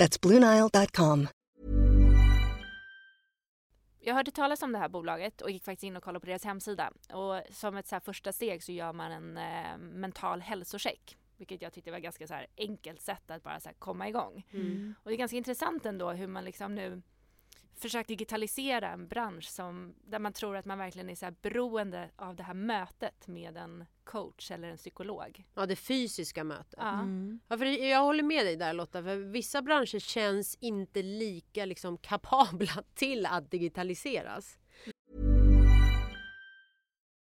That's BlueNile.com. Jag hörde talas om det här bolaget och gick faktiskt in och kollade på deras hemsida. Och som ett så här första steg så gör man en eh, mental hälsocheck. Vilket jag tyckte var ganska så här enkelt sätt att bara så här komma igång. Mm. Och det är ganska intressant ändå hur man liksom nu försökt digitalisera en bransch som, där man tror att man verkligen är så här beroende av det här mötet med en coach eller en psykolog. Ja, det fysiska mötet. Ja. Mm. Ja, för jag håller med dig där Lotta, för vissa branscher känns inte lika liksom, kapabla till att digitaliseras.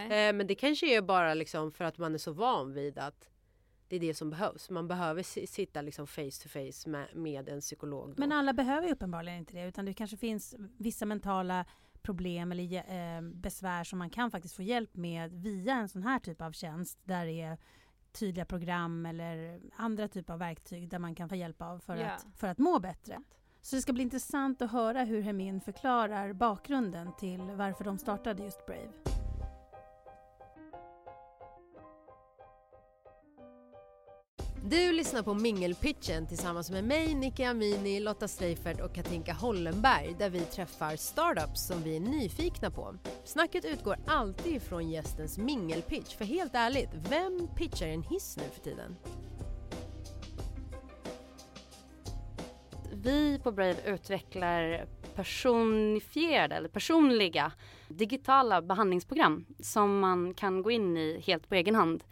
Eh, men det kanske är bara liksom för att man är så van vid att det är det som behövs. Man behöver si- sitta liksom face to face med, med en psykolog. Då. Men alla behöver ju uppenbarligen inte det utan det kanske finns vissa mentala problem eller eh, besvär som man kan faktiskt få hjälp med via en sån här typ av tjänst där det är tydliga program eller andra typer av verktyg där man kan få hjälp av för, Ja. att, för att må bättre. Så det ska bli intressant att höra hur Hermin förklarar bakgrunden till varför de startade just Brave. Du lyssnar på Mingelpitchen tillsammans med mig, Nicky Amini, Lotta Streifert och Katinka Hollenberg där vi träffar startups som vi är nyfikna på. Snacket utgår alltid från gästens mingelpitch, för helt ärligt, vem pitchar en hiss nu för tiden? Vi på Brave utvecklar personifierade eller personliga digitala behandlingsprogram som man kan gå in i helt på egen hand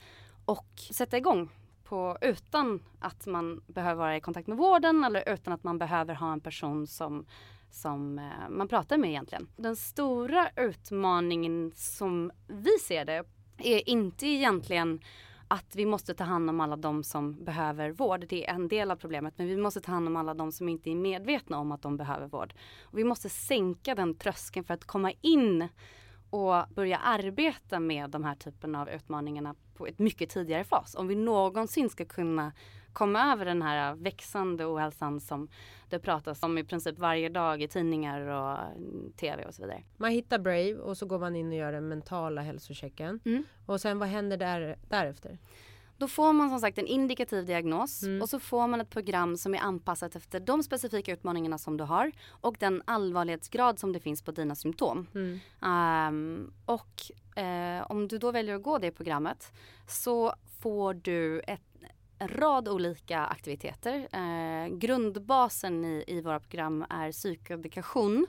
och sätta igång på, utan att man behöver vara i kontakt med vården eller utan att man behöver ha en person som, som eh, man pratar med egentligen. Den stora utmaningen som vi ser det är inte egentligen att vi måste ta hand om alla de som behöver vård. Det är en del av problemet. Men vi måste ta hand om alla de som inte är medvetna om att de behöver vård. Och vi måste sänka den tröskeln för att komma in och börja arbeta med de här typen av utmaningarna på ett mycket tidigare fas. Om vi någonsin ska kunna komma över den här växande ohälsan som det pratas om i princip varje dag i tidningar och mm, tv och så vidare. Man hittar Brave och så går man in och gör den mentala hälsochecken. Mm. Och sen vad händer där, därefter? Då får man som sagt en indikativ diagnos Mm. och så får man ett program som är anpassat efter de specifika utmaningarna som du har och den allvarlighetsgrad som det finns på dina symptom. Mm. Ehm, och eh, om du då väljer att gå det programmet så får du ett, en rad olika aktiviteter. Eh, grundbasen i, i våra program är psykoedukation.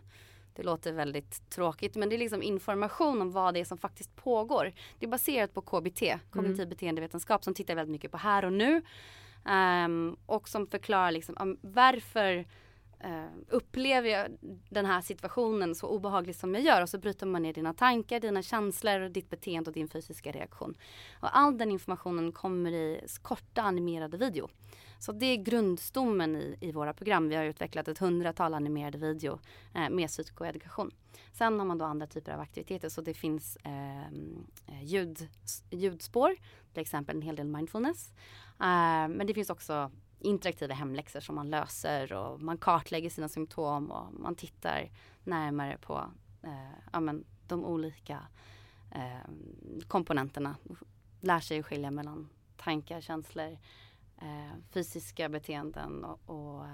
Det låter väldigt tråkigt men det är liksom information om vad det är som faktiskt pågår. Det är baserat på KBT, kognitiv beteendevetenskap som tittar väldigt mycket på här och nu. Ehm, och som förklarar liksom, um, varför eh, upplever jag den här situationen så obehaglig som jag gör och så bryter man ner dina tankar, dina känslor, ditt beteende och din fysiska reaktion. Och all den informationen kommer i korta animerade video. Så det är grundstommen i, i våra program. Vi har utvecklat ett hundratal animerade video eh, med psykoedukation. Sen har man då andra typer av aktiviteter så det finns eh, eh, ljud, ljudspår, till exempel en hel del mindfulness. Eh, men det finns också interaktiva hemläxor som man löser och man kartlägger sina symptom och man tittar närmare på eh, ja, men, de olika eh, komponenterna. Lär sig skilja mellan tankar, känslor, eh, fysiska beteenden och, och,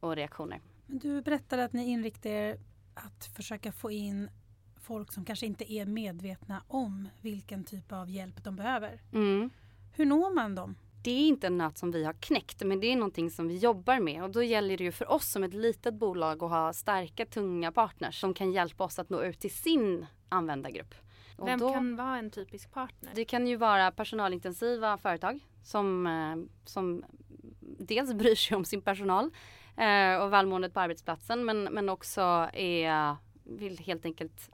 och reaktioner. Du berättade att ni inriktar er att försöka få in folk som kanske inte är medvetna om vilken typ av hjälp de behöver. Mm. Hur når man dem? Det är inte en nöt som vi har knäckt men det är någonting som vi jobbar med och då gäller det ju för oss som ett litet bolag att ha starka tunga partners som kan hjälpa oss att nå ut till sin användargrupp. Och Vem då, kan vara en typisk partner? Det kan ju vara personalintensiva företag som, eh, som dels bryr sig om sin personal eh, och välmåendet på arbetsplatsen men, men också är, vill helt enkelt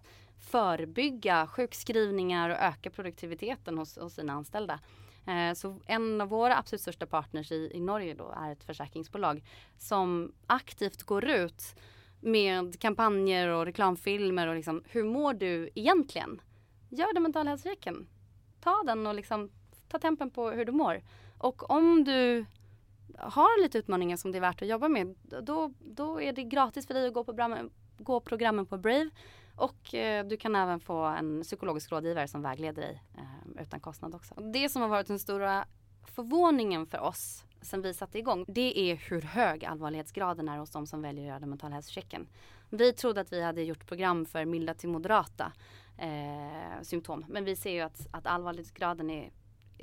förebygga sjukskrivningar och öka produktiviteten hos, hos sina anställda. Eh, så en av våra absolut största partners i, i Norge då är ett försäkringsbolag som aktivt går ut med kampanjer och reklamfilmer och liksom hur mår du egentligen? Gör den mentala hälsochecken. Ta den och liksom ta tempen på hur du mår. Och om du har lite utmaningar som det är värt att jobba med då, då är det gratis för dig att gå, på gå programmen på Brave och eh, du kan även få en psykologisk rådgivare som vägleder dig eh, utan kostnad också. Det som har varit den stora förvåningen för oss sen vi satte igång det är hur hög allvarlighetsgraden är hos de som väljer att göra den mentala hälsochecken. Vi trodde att vi hade gjort program för milda till moderata eh, symptom men vi ser ju att, att allvarlighetsgraden är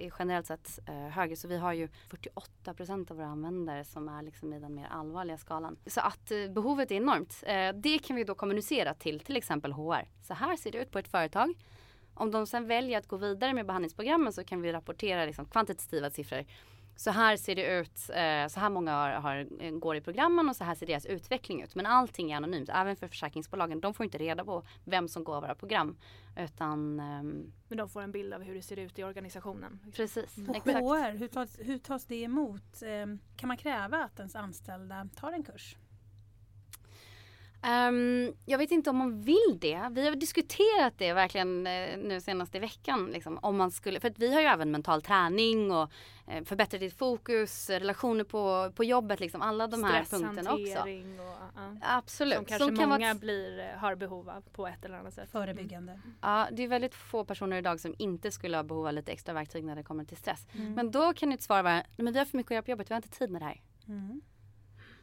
är generellt sett eh, högre. Så vi har ju 48% av våra användare som är liksom i den mer allvarliga skalan. Så att eh, behovet är enormt. Eh, det kan vi då kommunicera till till exempel HR. Så här ser det ut på ett företag. Om de sen väljer att gå vidare med behandlingsprogrammen så kan vi rapportera liksom kvantitativa siffror. Så här ser det ut, eh, så här många har, har, går i programmen och så här ser deras utveckling ut. Men allting är anonymt, även för försäkringsbolagen. De får inte reda på vem som går våra program. Utan, ehm, Men de får en bild av hur det ser ut i organisationen. precis, Och exakt. HR, hur tas, hur tas det emot? Eh, Kan man kräva att ens anställda tar en kurs? Ehm, jag vet inte om man vill det. Vi har diskuterat det verkligen eh, nu senaste veckan. Liksom, om man skulle, för att vi har ju även mental träning och eh, förbättra ditt fokus, relationer på, på jobbet, liksom, alla de här punkterna också. Stresshantering och ja. Absolut. Som kanske kan många vara, blir, eh, har behov av på ett eller annat sätt. Förebyggande. ja, det är väldigt få personer idag som inte skulle ha behov av lite extra verktyg när det kommer till stress. Mm. Men då kan ett svar vara, men vi har för mycket att göra på jobbet, vi har inte tid med det här. Mm.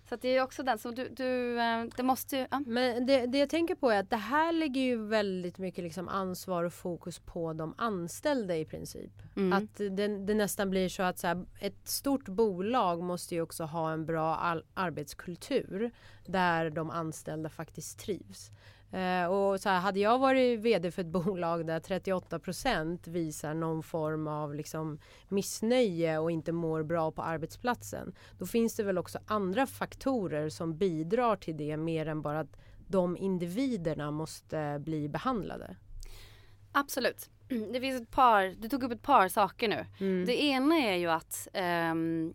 Så det är också den, så du, du eh, det måste ju, ja. Men det, det jag tänker på är att det här lägger ju väldigt mycket liksom ansvar och fokus på de anställda i princip. Mm. Att det, det nästan blir så att så här, ett stort bolag måste ju också ha en bra arbetskultur där de anställda faktiskt trivs. Eh, och så här, hade jag varit vd för ett bolag där 38% visar någon form av liksom missnöje och inte mår bra på arbetsplatsen. Då finns det väl också andra faktorer som bidrar till det mer än bara att de individerna måste bli behandlade. Absolut. Det finns ett par, du tog upp ett par saker nu. Mm. Det ena är ju att ehm,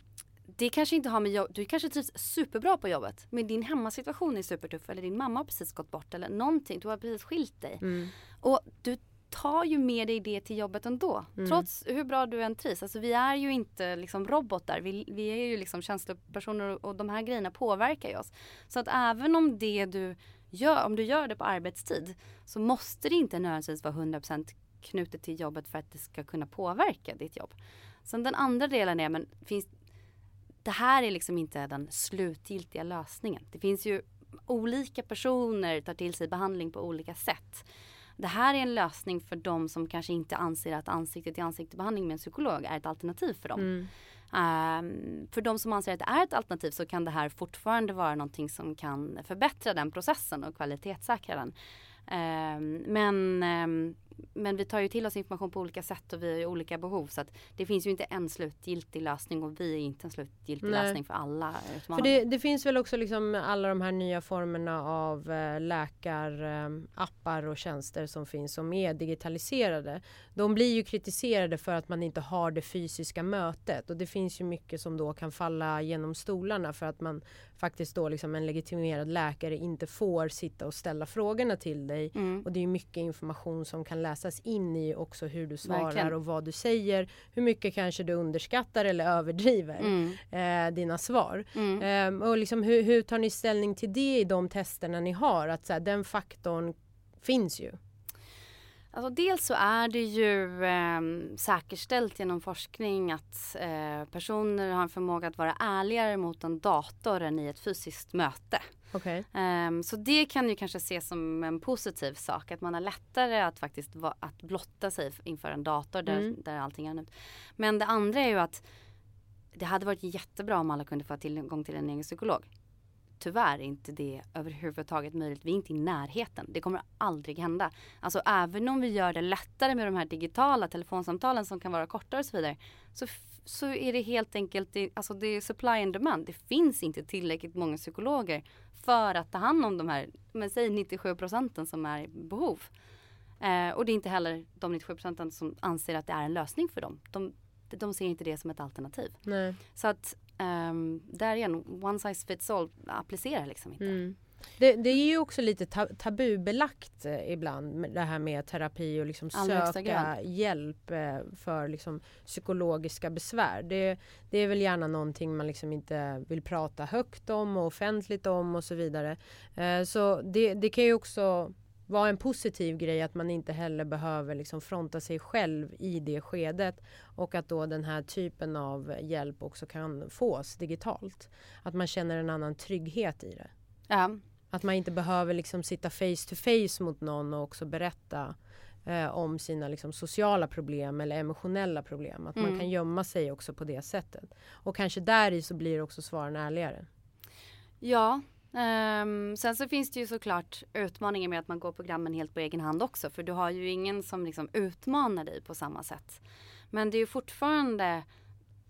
det kanske inte har med jobb, du kanske trivs superbra på jobbet men din hemmasituation är supertuff eller din mamma har precis gått bort eller någonting, du har precis skilt dig. Mm. Och du tar ju med dig det till jobbet ändå. Mm. Trots hur bra du än trivs. Alltså vi är ju inte liksom robotar. Vi, vi är ju liksom känslopersoner och, och de här grejerna påverkar ju oss. Så att även om det du gör, om du gör det på arbetstid så måste det inte nödvändigtvis vara 100% knutet till jobbet för att det ska kunna påverka ditt jobb. Sen den andra delen är, men finns, det här är liksom inte den slutgiltiga lösningen. Det finns ju olika personer tar till sig behandling på olika sätt. Det här är en lösning för de som kanske inte anser att ansikte till ansikte behandling med en psykolog är ett alternativ för dem. Mm. Ehm, för de som anser att det är ett alternativ så kan det här fortfarande vara någonting som kan förbättra den processen och kvalitetssäkra den. Ehm, men, ehm, men vi tar ju till oss information på olika sätt och vi har ju olika behov så att det finns ju inte en slutgiltig lösning och vi är inte en slutgiltig Nej. lösning för alla För det, det finns väl också liksom alla de här nya formerna av eh, läkarappar och tjänster som finns som är digitaliserade. De blir ju kritiserade för att man inte har det fysiska mötet och det finns ju mycket som då kan falla genom stolarna för att man faktiskt då liksom en legitimerad läkare inte får sitta och ställa frågorna till dig Mm. och det är mycket information som kan läsas in i också hur du svarar Verkligen. och vad du säger. Hur mycket kanske du underskattar eller överdriver Mm. eh, dina svar. Mm. Ehm, och liksom, hur, hur tar ni ställning till det i de testerna ni har? Att så här, den faktorn finns ju. Alltså dels så är det ju eh, säkerställt genom forskning att eh, personer har en förmåga att vara ärligare mot en dator än i ett fysiskt möte. Okej. Ehm, så det kan ju kanske ses som en positiv sak, att man har lättare att faktiskt va- att blotta sig inför en dator där, Mm. där allting är anonymt. Men det andra är ju att det hade varit jättebra om alla kunde få tillgång till en egen psykolog. Tyvärr är inte det överhuvudtaget möjligt. Vi är inte i närheten. Det kommer aldrig hända. Alltså även om vi gör det lättare med de här digitala telefonsamtalen som kan vara kortare och så vidare. Så, så är det helt enkelt, alltså det är supply and demand. Det finns inte tillräckligt många psykologer för att ta hand om de här, men säg 97 procenten som är i behov. Eh, och det är inte heller de 97 procenten som anser att det är en lösning för dem. De, de ser inte det som ett alternativ. Nej. Så att um, där igen, one size fits all applicerar liksom inte. Mm. Det, det är ju också lite ta tabubelagt eh, ibland det här med terapi och liksom Allra söka hjälp eh, för liksom psykologiska besvär. Det, det är väl gärna någonting man liksom inte vill prata högt om och offentligt om och så vidare. Eh, så det, det kan ju också vara en positiv grej att man inte heller behöver liksom fronta sig själv i det skedet och att då den här typen av hjälp också kan fås digitalt. Att man känner en annan trygghet i det. Ja, Att man inte behöver liksom sitta face to face mot någon och också berätta eh, om sina liksom, sociala problem eller emotionella problem. Att man Mm. kan gömma sig också på det sättet. Och kanske där i så blir också svaren ärligare. ja. Um, sen så finns det ju såklart utmaningar med att man går programmen helt på egen hand också. För du har ju ingen som liksom utmanar dig på samma sätt. Men det är ju fortfarande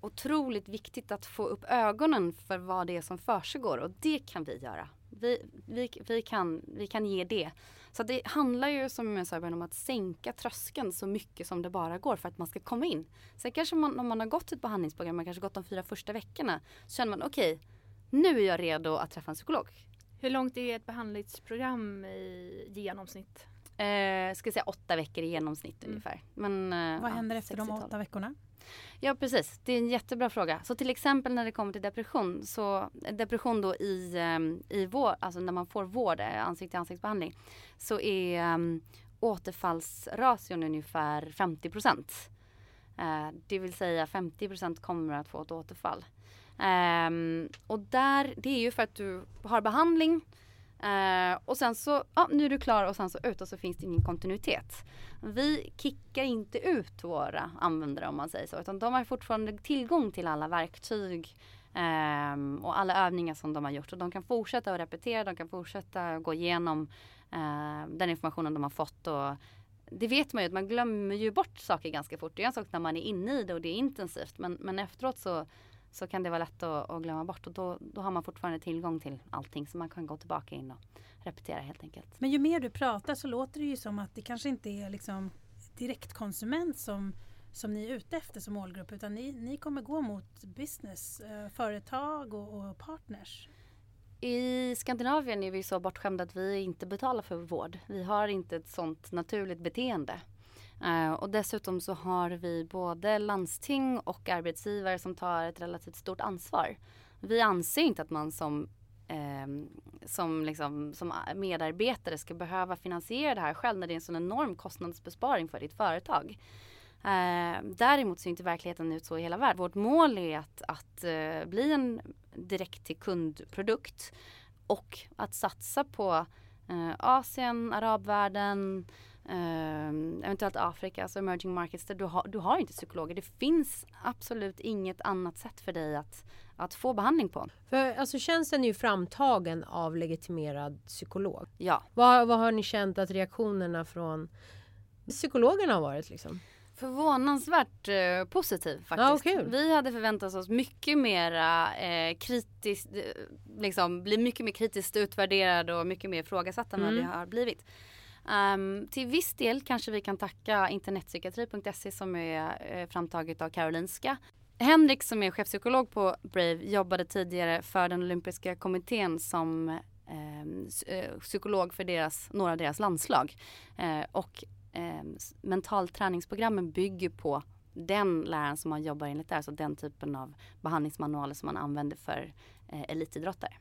otroligt viktigt att få upp ögonen för vad det är som försiggår och det kan vi göra. Vi, vi, vi, kan, vi kan ge det. Så det handlar ju som jag sa om att sänka tröskeln så mycket som det bara går för att man ska komma in. Sen kanske man, om man har gått ett behandlingsprogram, man kanske gått de fyra första veckorna, så känner man okej, nu är jag redo att träffa en psykolog. Hur långt är ett behandlingsprogram i genomsnitt? Eh, ska säga åtta veckor i genomsnitt Mm. ungefär. Men, eh, Vad ja, händer efter de 60-tal. åtta veckorna? Ja precis, det är en jättebra fråga. Så till exempel när det kommer till depression, så depression då i, um, i vård, alltså när man får vård, eh, ansikte till ansiktsbehandling, så är um, återfallsration ungefär 50 procent. Eh, det vill säga 50 procent kommer att få ett återfall. Um, och där, det är ju för att du har behandling uh, och sen så, ja nu är du klar och sen så ut och så finns det ingen kontinuitet. Vi kickar inte ut våra användare om man säger så utan de har fortfarande tillgång till alla verktyg um, och alla övningar som de har gjort och de kan fortsätta att repetera, de kan fortsätta gå igenom uh, den informationen de har fått och det vet man ju att man glömmer ju bort saker ganska fort. Det är en sak när man är inne i det och det är intensivt men, men efteråt så, så kan det vara lätt att, att glömma bort och då, då har man fortfarande tillgång till allting så man kan gå tillbaka in och repetera helt enkelt. Men ju mer du pratar så låter det ju som att det kanske inte är liksom direktkonsument som, som ni är ute efter som målgrupp utan ni, ni kommer gå mot business, eh, företag och, och partners. I Skandinavien är vi så bortskämda att vi inte betalar för vård. Vi har inte ett sånt naturligt beteende. Eh, och dessutom så har vi både landsting och arbetsgivare som tar ett relativt stort ansvar. Vi anser inte att man som, eh, som, liksom, som medarbetare ska behöva finansiera det här själv när det är en sån enorm kostnadsbesparing för ditt företag. Eh, däremot ser inte verkligheten ut så i hela världen. Vårt mål är att, att eh, bli en direkt till kundprodukt och att satsa på eh, Asien, arabvärlden, eh, eventuellt Afrika, alltså emerging markets där du har, du har inte psykologer. Det finns absolut inget annat sätt för dig att, att få behandling på. För alltså tjänsten är ju framtagen av legitimerad psykolog. Ja, Vad, vad har ni känt att reaktionerna från psykologerna har varit liksom? förvånansvärt eh, positiv faktiskt. Ja. Vi hade förväntat oss mycket mera eh, kritiskt, eh, liksom bli mycket mer kritiskt utvärderade och mycket mer ifrågasatta än vad vi Mm. har blivit. Um, till viss del kanske vi kan tacka internetpsykiatri.se som är eh, framtaget av Karolinska. Henrik som är chefpsykolog på Brave jobbade tidigare för den olympiska kommittén som ehm, eh, psykolog för deras, några av deras landslag. Eh, och eh, mentalträningsprogrammen bygger på den läraren som man jobbar enligt där, alltså den typen av behandlingsmanualer som man använder för eh, elitidrottare.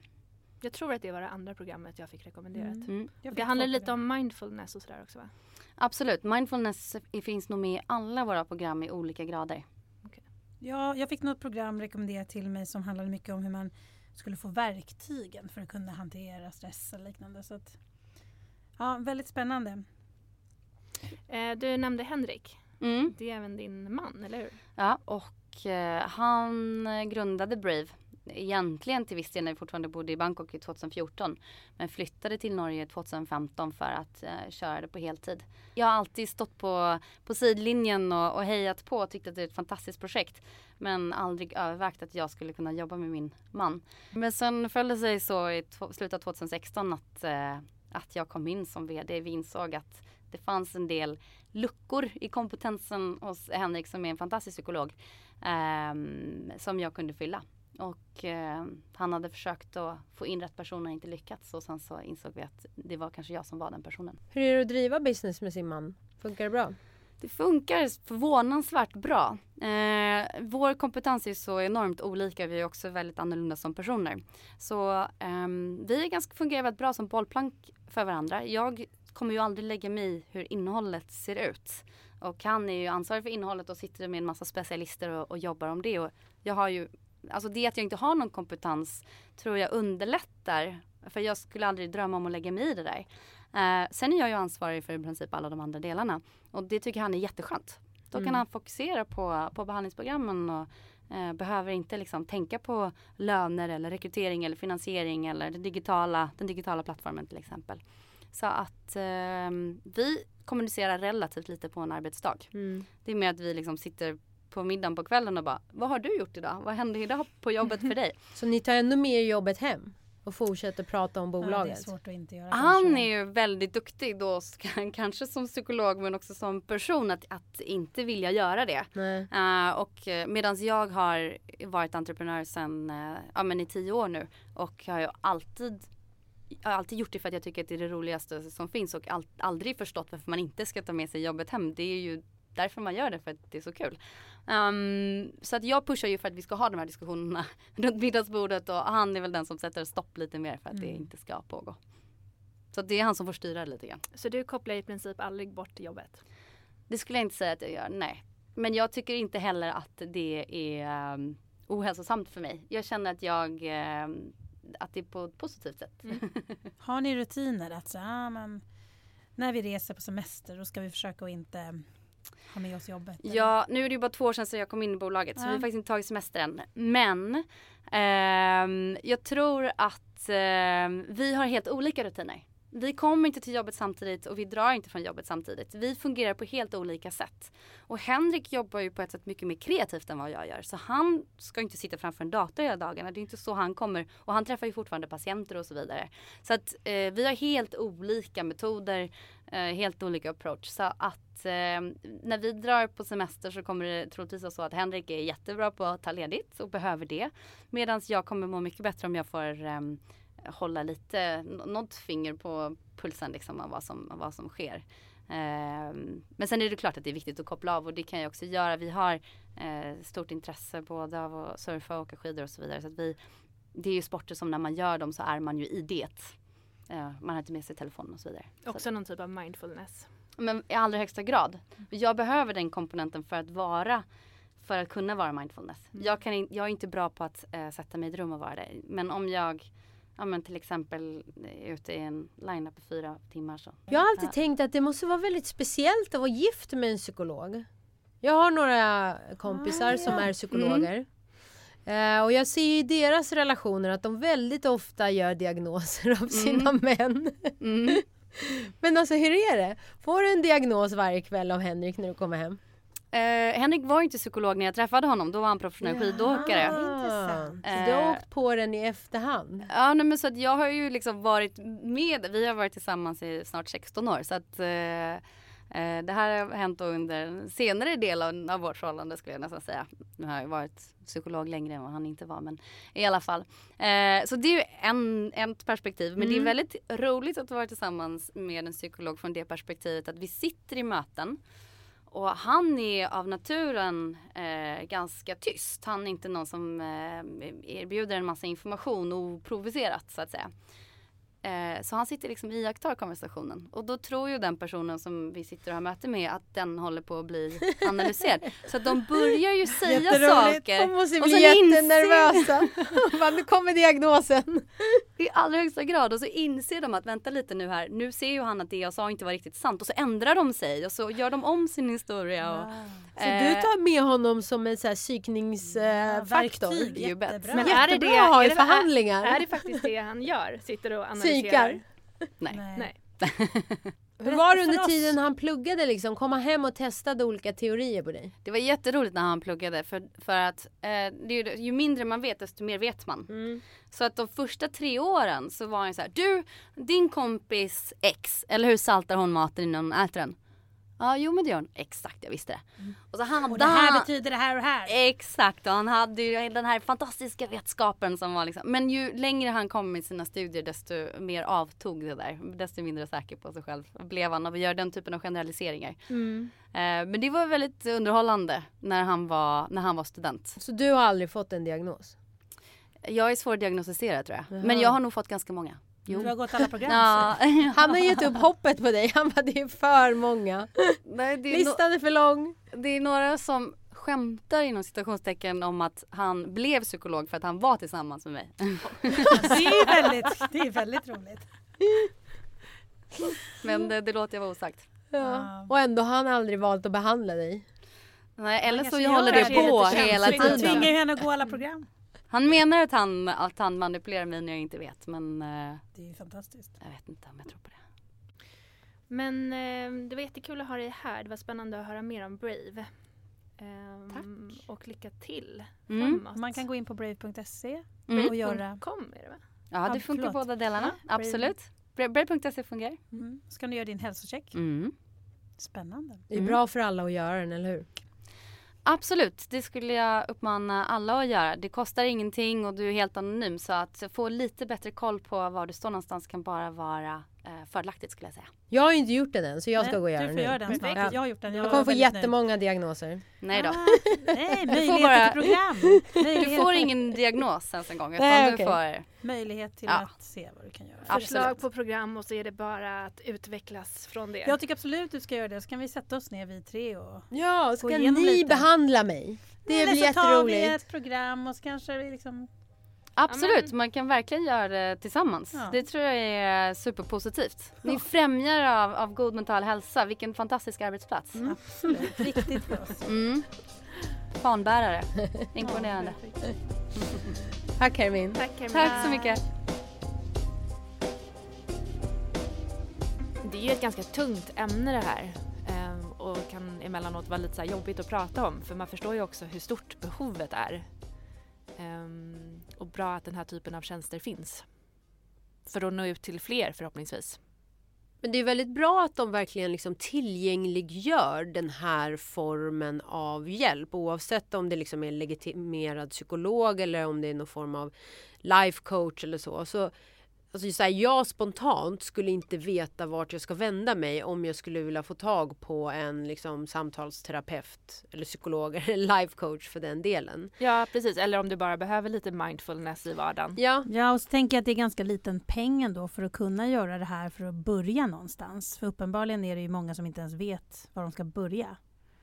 Jag tror att det var det andra programmet jag fick rekommenderat. Mm. Jag Det fick handlar två lite om mindfulness och sådär också va? Absolut, mindfulness finns nog med i alla våra program i olika grader. Ja, jag fick något program rekommenderat till mig som handlade mycket om hur man skulle få verktygen för att kunna hantera stress och liknande. Så att, ja, väldigt spännande. Eh, du nämnde Henrik. Mm. Det är även din man, eller hur? Ja, och eh, han grundade Brave egentligen till viss del när vi fortfarande bodde i Bangkok i 2014. Men flyttade till Norge 2015 för att eh, köra det på heltid. Jag har alltid stått på, på sidlinjen och, och hejat på och tyckt att det är ett fantastiskt projekt. Men aldrig övervägt att jag skulle kunna jobba med min man. Men sen följde det sig så i slutet av 2016 att, eh, att jag kom in som VD. Vi insåg att det fanns en del luckor i kompetensen hos Henrik som är en fantastisk psykolog. Eh, som jag kunde fylla. Och eh, han hade försökt att få in rätt person och inte lyckats. Och sen så insåg vi att det var kanske jag som var den personen. Hur är det att driva business med sin man? Funkar det bra? Det funkar förvånansvärt bra. Eh, vår kompetens är så enormt olika. Vi är också väldigt annorlunda som personer. Så ehm, vi ganska, fungerar väldigt bra som bollplank för varandra. Jag kommer ju aldrig lägga mig i hur innehållet ser ut. Och han är ju ansvarig för innehållet och sitter med en massa specialister och, och jobbar om det. Och jag har ju, alltså det att jag inte har någon kompetens tror jag underlättar. För jag skulle aldrig drömma om att lägga mig i det där. Eh, sen är jag ju ansvarig för i princip alla de andra delarna. Och det tycker han är jätteskönt. Då kan Mm. han fokusera på, på behandlingsprogrammen och eh, behöver inte liksom tänka på löner eller rekrytering eller finansiering eller den digitala, den digitala plattformen till exempel. Så att eh, vi kommunicerar relativt lite på en arbetsdag. Mm. Det är mer att vi liksom sitter på middagen på kvällen och bara Vad har du gjort idag? Vad hände idag på jobbet för dig? Så ni tar ändå med er jobbet hem och fortsätter prata om Ja, det är bolaget? svårt att inte göra. Han kanske. är ju väldigt duktig då, kanske som psykolog men också som person att, att inte vilja göra det. Uh, och medan jag har varit entreprenör sedan uh, ja, men i tio år nu och har ju alltid jag har alltid gjort det för att jag tycker att det är det roligaste som finns och all, aldrig förstått varför man inte ska ta med sig jobbet hem. Det är ju därför man gör det för att det är så kul. Um, så att jag pushar ju för att vi ska ha de här diskussionerna runt middagsbordet och han är väl den som sätter stopp lite mer för att det Mm. inte ska pågå. Så att det är han som får styra det lite grann. Så du kopplar i princip aldrig bort jobbet? Det skulle jag inte säga att jag gör, nej. Men jag tycker inte heller att det är um, ohälsosamt för mig. Jag känner att jag, ehm, att det är på ett positivt sätt. Har ni rutiner att så, ah, men, när vi reser på semester då ska vi försöka att inte ha med oss jobbet? eller? Ja, nu är det ju bara två år sedan så jag kom in i bolaget så Ja. vi har faktiskt inte tagit semester än. Men ehm, jag tror att ehm, vi har helt olika rutiner. Vi kommer inte till jobbet samtidigt och vi drar inte från jobbet samtidigt. Vi fungerar på helt olika sätt. Och Henrik jobbar ju på ett sätt mycket mer kreativt än vad jag gör. Så han ska inte sitta framför en dator hela dagarna. Det är inte så han kommer. Och han träffar ju fortfarande patienter och så vidare. Så att eh, vi har helt olika metoder, eh, helt olika approach. Så att eh, när vi drar på semester så kommer det troligtvis vara så att Henrik är jättebra på att ta ledigt och behöver det. Medan jag kommer må mycket bättre om jag får eh, hålla lite, något finger på pulsen liksom av vad som, vad som sker. Ehm, men sen är det klart att det är viktigt att koppla av och det kan jag också göra. Vi har eh, stort intresse både av att surfa och åka skidor och så vidare. Så att vi, det är ju sporter som när man gör dem så är man ju i det. Eh, man har inte med sig telefonen och så vidare. Så Också någon typ av mindfulness? men i allra högsta grad. Jag behöver den komponenten för att vara för att kunna vara mindfulness. Jag, kan jag är inte bra på att eh, sätta mig i ett rum och vara det. Men om jag ja, men till exempel är ute i en line-up i fyra timmar så. Jag har alltid tänkt att det måste vara väldigt speciellt att vara gift med en psykolog. Jag har några kompisar Ah, som ja. är psykologer. Eh, och jag ser i deras relationer att de väldigt ofta gör diagnoser av sina män. Mm. Men alltså hur är det? Får du en diagnos varje kväll av Henrik när du kommer hem? Eh, Henrik var inte psykolog när jag träffade honom. Då var han professionell skidåkare. Intressant. Så du har Eh. åkt på den i efterhand? Ja nej, men så att jag har ju liksom varit med, vi har varit tillsammans i snart 16 år så att eh, Eh, det här har hänt under en senare del av, av vårt förhållande skulle jag nästan säga. Nu har jag varit psykolog längre än vad han inte var men i alla fall. Eh, så det är ju en, ett perspektiv men det är väldigt roligt att vara tillsammans med en psykolog från det perspektivet att vi sitter i möten och han är av naturen eh, ganska tyst. Han är inte någon som eh, erbjuder en massa information oprovocerat så att säga. Eh, så han sitter liksom iakttar konversationen. Och då tror ju den personen som vi sitter och har möte med att den håller på att bli analyserad. så att de börjar ju säga saker. De måste bli jättenervösa. Bara, nu kommer diagnosen. I allra högsta grad. Och så inser de att vänta lite nu här. Nu ser ju han att det jag sa inte var riktigt sant. Och så ändrar de sig och så gör de om sin historia. Och, Så du tar med honom som en psykningsfaktor? verktyg. you bet. Jättebra. Men är det det, är det-. Är, är det faktiskt det han gör? Sitter och analyserar? Psykar. Nej. Nej. Hur var det under tiden han pluggade liksom? Kom han hem och testade olika teorier på dig? Det var jätteroligt när han pluggade för, för att eh, det är ju, ju mindre man vet desto mer vet man. Mm. Så att de första tre åren så var han så här, du din kompis X, eller hur saltar hon maten innan hon äter den? Ja jo men det gör hon. Exakt jag visste det. Och så hade Och det här han, betyder det här och här. Exakt och han hade ju den här fantastiska vetskapen som var liksom. Men ju längre han kom med sina studier desto mer avtog det där. Desto mindre säker på sig själv blev han av att göra den typen av generaliseringar. Mm. Eh, men det var väldigt underhållande när han var, när han var student. Så du har aldrig fått en diagnos? Jag är svårdiagnostiserad tror jag. Jaha. Men jag har nog fått ganska många. Jo. Du har gått alla program. Ja. Han har gett upp hoppet på dig. Han bara, det är för många. Nej, det, är no- Listan är för lång. det är några som skämtar inom citationstecken om att han blev psykolog för att han var tillsammans med mig. Det är väldigt, det är väldigt roligt. Men det, det låter jag vara osagt. Ja. Och ändå har han aldrig valt att behandla dig. Nej, eller så kanske håller det på hela jättekänsligt. Han tiden. tvingar ju henne att gå alla program. Han menar att han, att han manipulerar mig när jag inte vet men eh, Det är ju fantastiskt. jag vet inte om jag tror på det. Men eh, det var jättekul att ha dig här. Det var spännande att höra mer om Brave. Ehm, Tack. Och lycka till Mm. framåt. Man kan gå in på brave.se Mm. och göra... .com är det va? Ja, det funkar förlåt. båda delarna. Ja, Brave. Absolut. Bra- Brave.se fungerar. Mm. Så kan du göra din hälsocheck. Mm. Spännande. Det är bra för alla att göra den, eller hur? Absolut, det skulle jag uppmana alla att göra. Det kostar ingenting och du är helt anonym så att få lite bättre koll på var du står någonstans kan bara vara fördelaktigt skulle jag säga. Jag har ju inte gjort den än, så jag ska Nej, gå och göra Du den får nu. göra den snart. Ja. Jag har gjort den. Jag, Jag kommer få väldigt nöjd. jättemånga diagnoser. Nej då. Ah, nej, bara- möjligheter till program. Du får ingen diagnos ens en gång utan Nej, du okej. får möjlighet till Ja. att se vad du kan göra. Absolut. Förslag på program och så är det bara att utvecklas från det. Jag tycker absolut du ska göra det. Så kan vi sätta oss ner vi tre och... Ja, ska igenom ni lite. behandla mig? Det Eller blir så tar vi jätteroligt. ett program och så kanske vi liksom... Absolut, men- man kan verkligen göra det tillsammans. Ja. Det tror jag är superpositivt. Ni främjar av, av god mental hälsa. Vilken fantastisk arbetsplats. Mm. Absolut, viktigt för oss. Fanbärare. Imponerande. Tack Hermin. Tack. Tack så mycket. Det är ju ett ganska tungt ämne det här. ehm, Och kan emellanåt vara lite så här jobbigt att prata om. För man förstår ju också hur stort behovet är. Och bra att den här typen av tjänster finns. För att nå ut till fler förhoppningsvis. Men det är väldigt bra att de verkligen liksom tillgängliggör den här formen av hjälp oavsett om det liksom är en legitimerad psykolog eller om det är någon form av life coach eller så. så alltså så här, jag spontant skulle inte veta vart jag ska vända mig om jag skulle vilja få tag på en liksom, samtalsterapeut eller psykolog eller life coach för den delen. Ja precis, eller om du bara behöver lite mindfulness i vardagen. Ja, Ja, och så tänker jag att det är ganska liten peng ändå för att kunna göra det här för att börja någonstans. För uppenbarligen är det ju många som inte ens vet var de ska börja.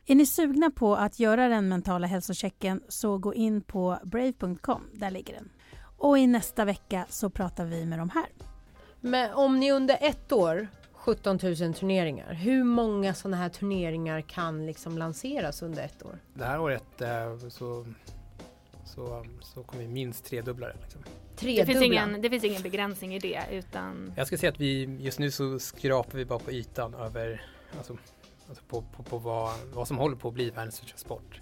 Är ni sugna på att göra den mentala hälsochecken så gå in på brave.com, där ligger den. Och i nästa vecka så pratar vi med de här. Men om ni under ett år 17 000 turneringar, hur många sådana här turneringar kan liksom lanseras under ett år? Det här året eh, så, så, så kommer vi minst tredubbla det. Liksom. Det Tredubbla. finns, ingen, det finns ingen begränsning i det utan Jag ska säga att vi just nu så skrapar vi bara på ytan över alltså, alltså på, på, på vad, vad som håller på att bli världens största sport.